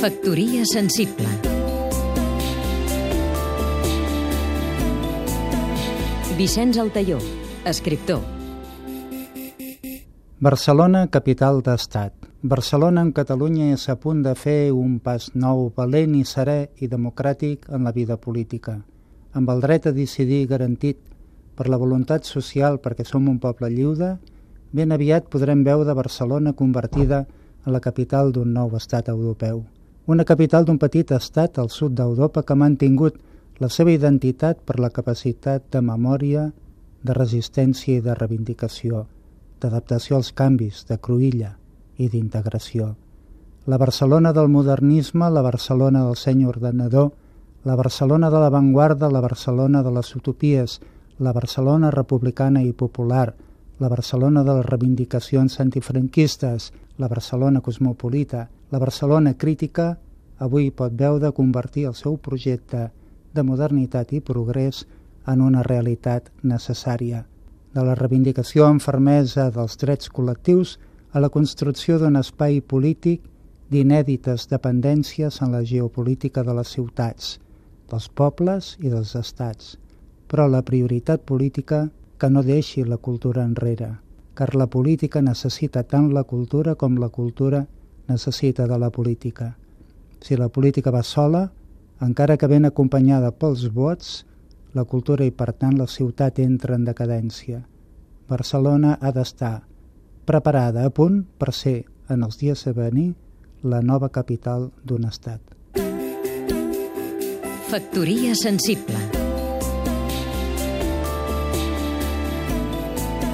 Factoria sensible Vicenç Altaió, escriptor Barcelona, capital d'estat. Barcelona en Catalunya és a punt de fer un pas nou, valent i serè i democràtic en la vida política, amb el dret a decidir garantit per la voluntat social perquè som un poble lliure, ben aviat podrem veure Barcelona convertida en la capital d'un nou estat europeu. Una capital d'un petit estat al sud d'Europa que ha mantingut la seva identitat per la capacitat de memòria, de resistència i de reivindicació, d'adaptació als canvis, de cruïlla i d'integració. La Barcelona del modernisme, la Barcelona del seny ordenador, la Barcelona de l'avantguarda, la Barcelona de les utopies, la Barcelona republicana i popular, la Barcelona de les reivindicacions antifranquistes, la Barcelona cosmopolita, la Barcelona crítica, avui pot veure convertir el seu projecte de modernitat i progrés en una realitat necessària, de la reivindicació amb fermesa dels drets col·lectius a la construcció d'un espai polític d'inèdites dependències en la geopolítica de les ciutats, dels pobles i dels estats, però la prioritat política que no deixi la cultura enrere, car la política necessita tant la cultura com la cultura necessita de la política. Si la política va sola, encara que ben acompanyada pels vots, la cultura i per tant la ciutat entra en decadència. Barcelona ha d'estar preparada a punt per ser, en els dies a venir, la nova capital d'un estat. Factoria sensible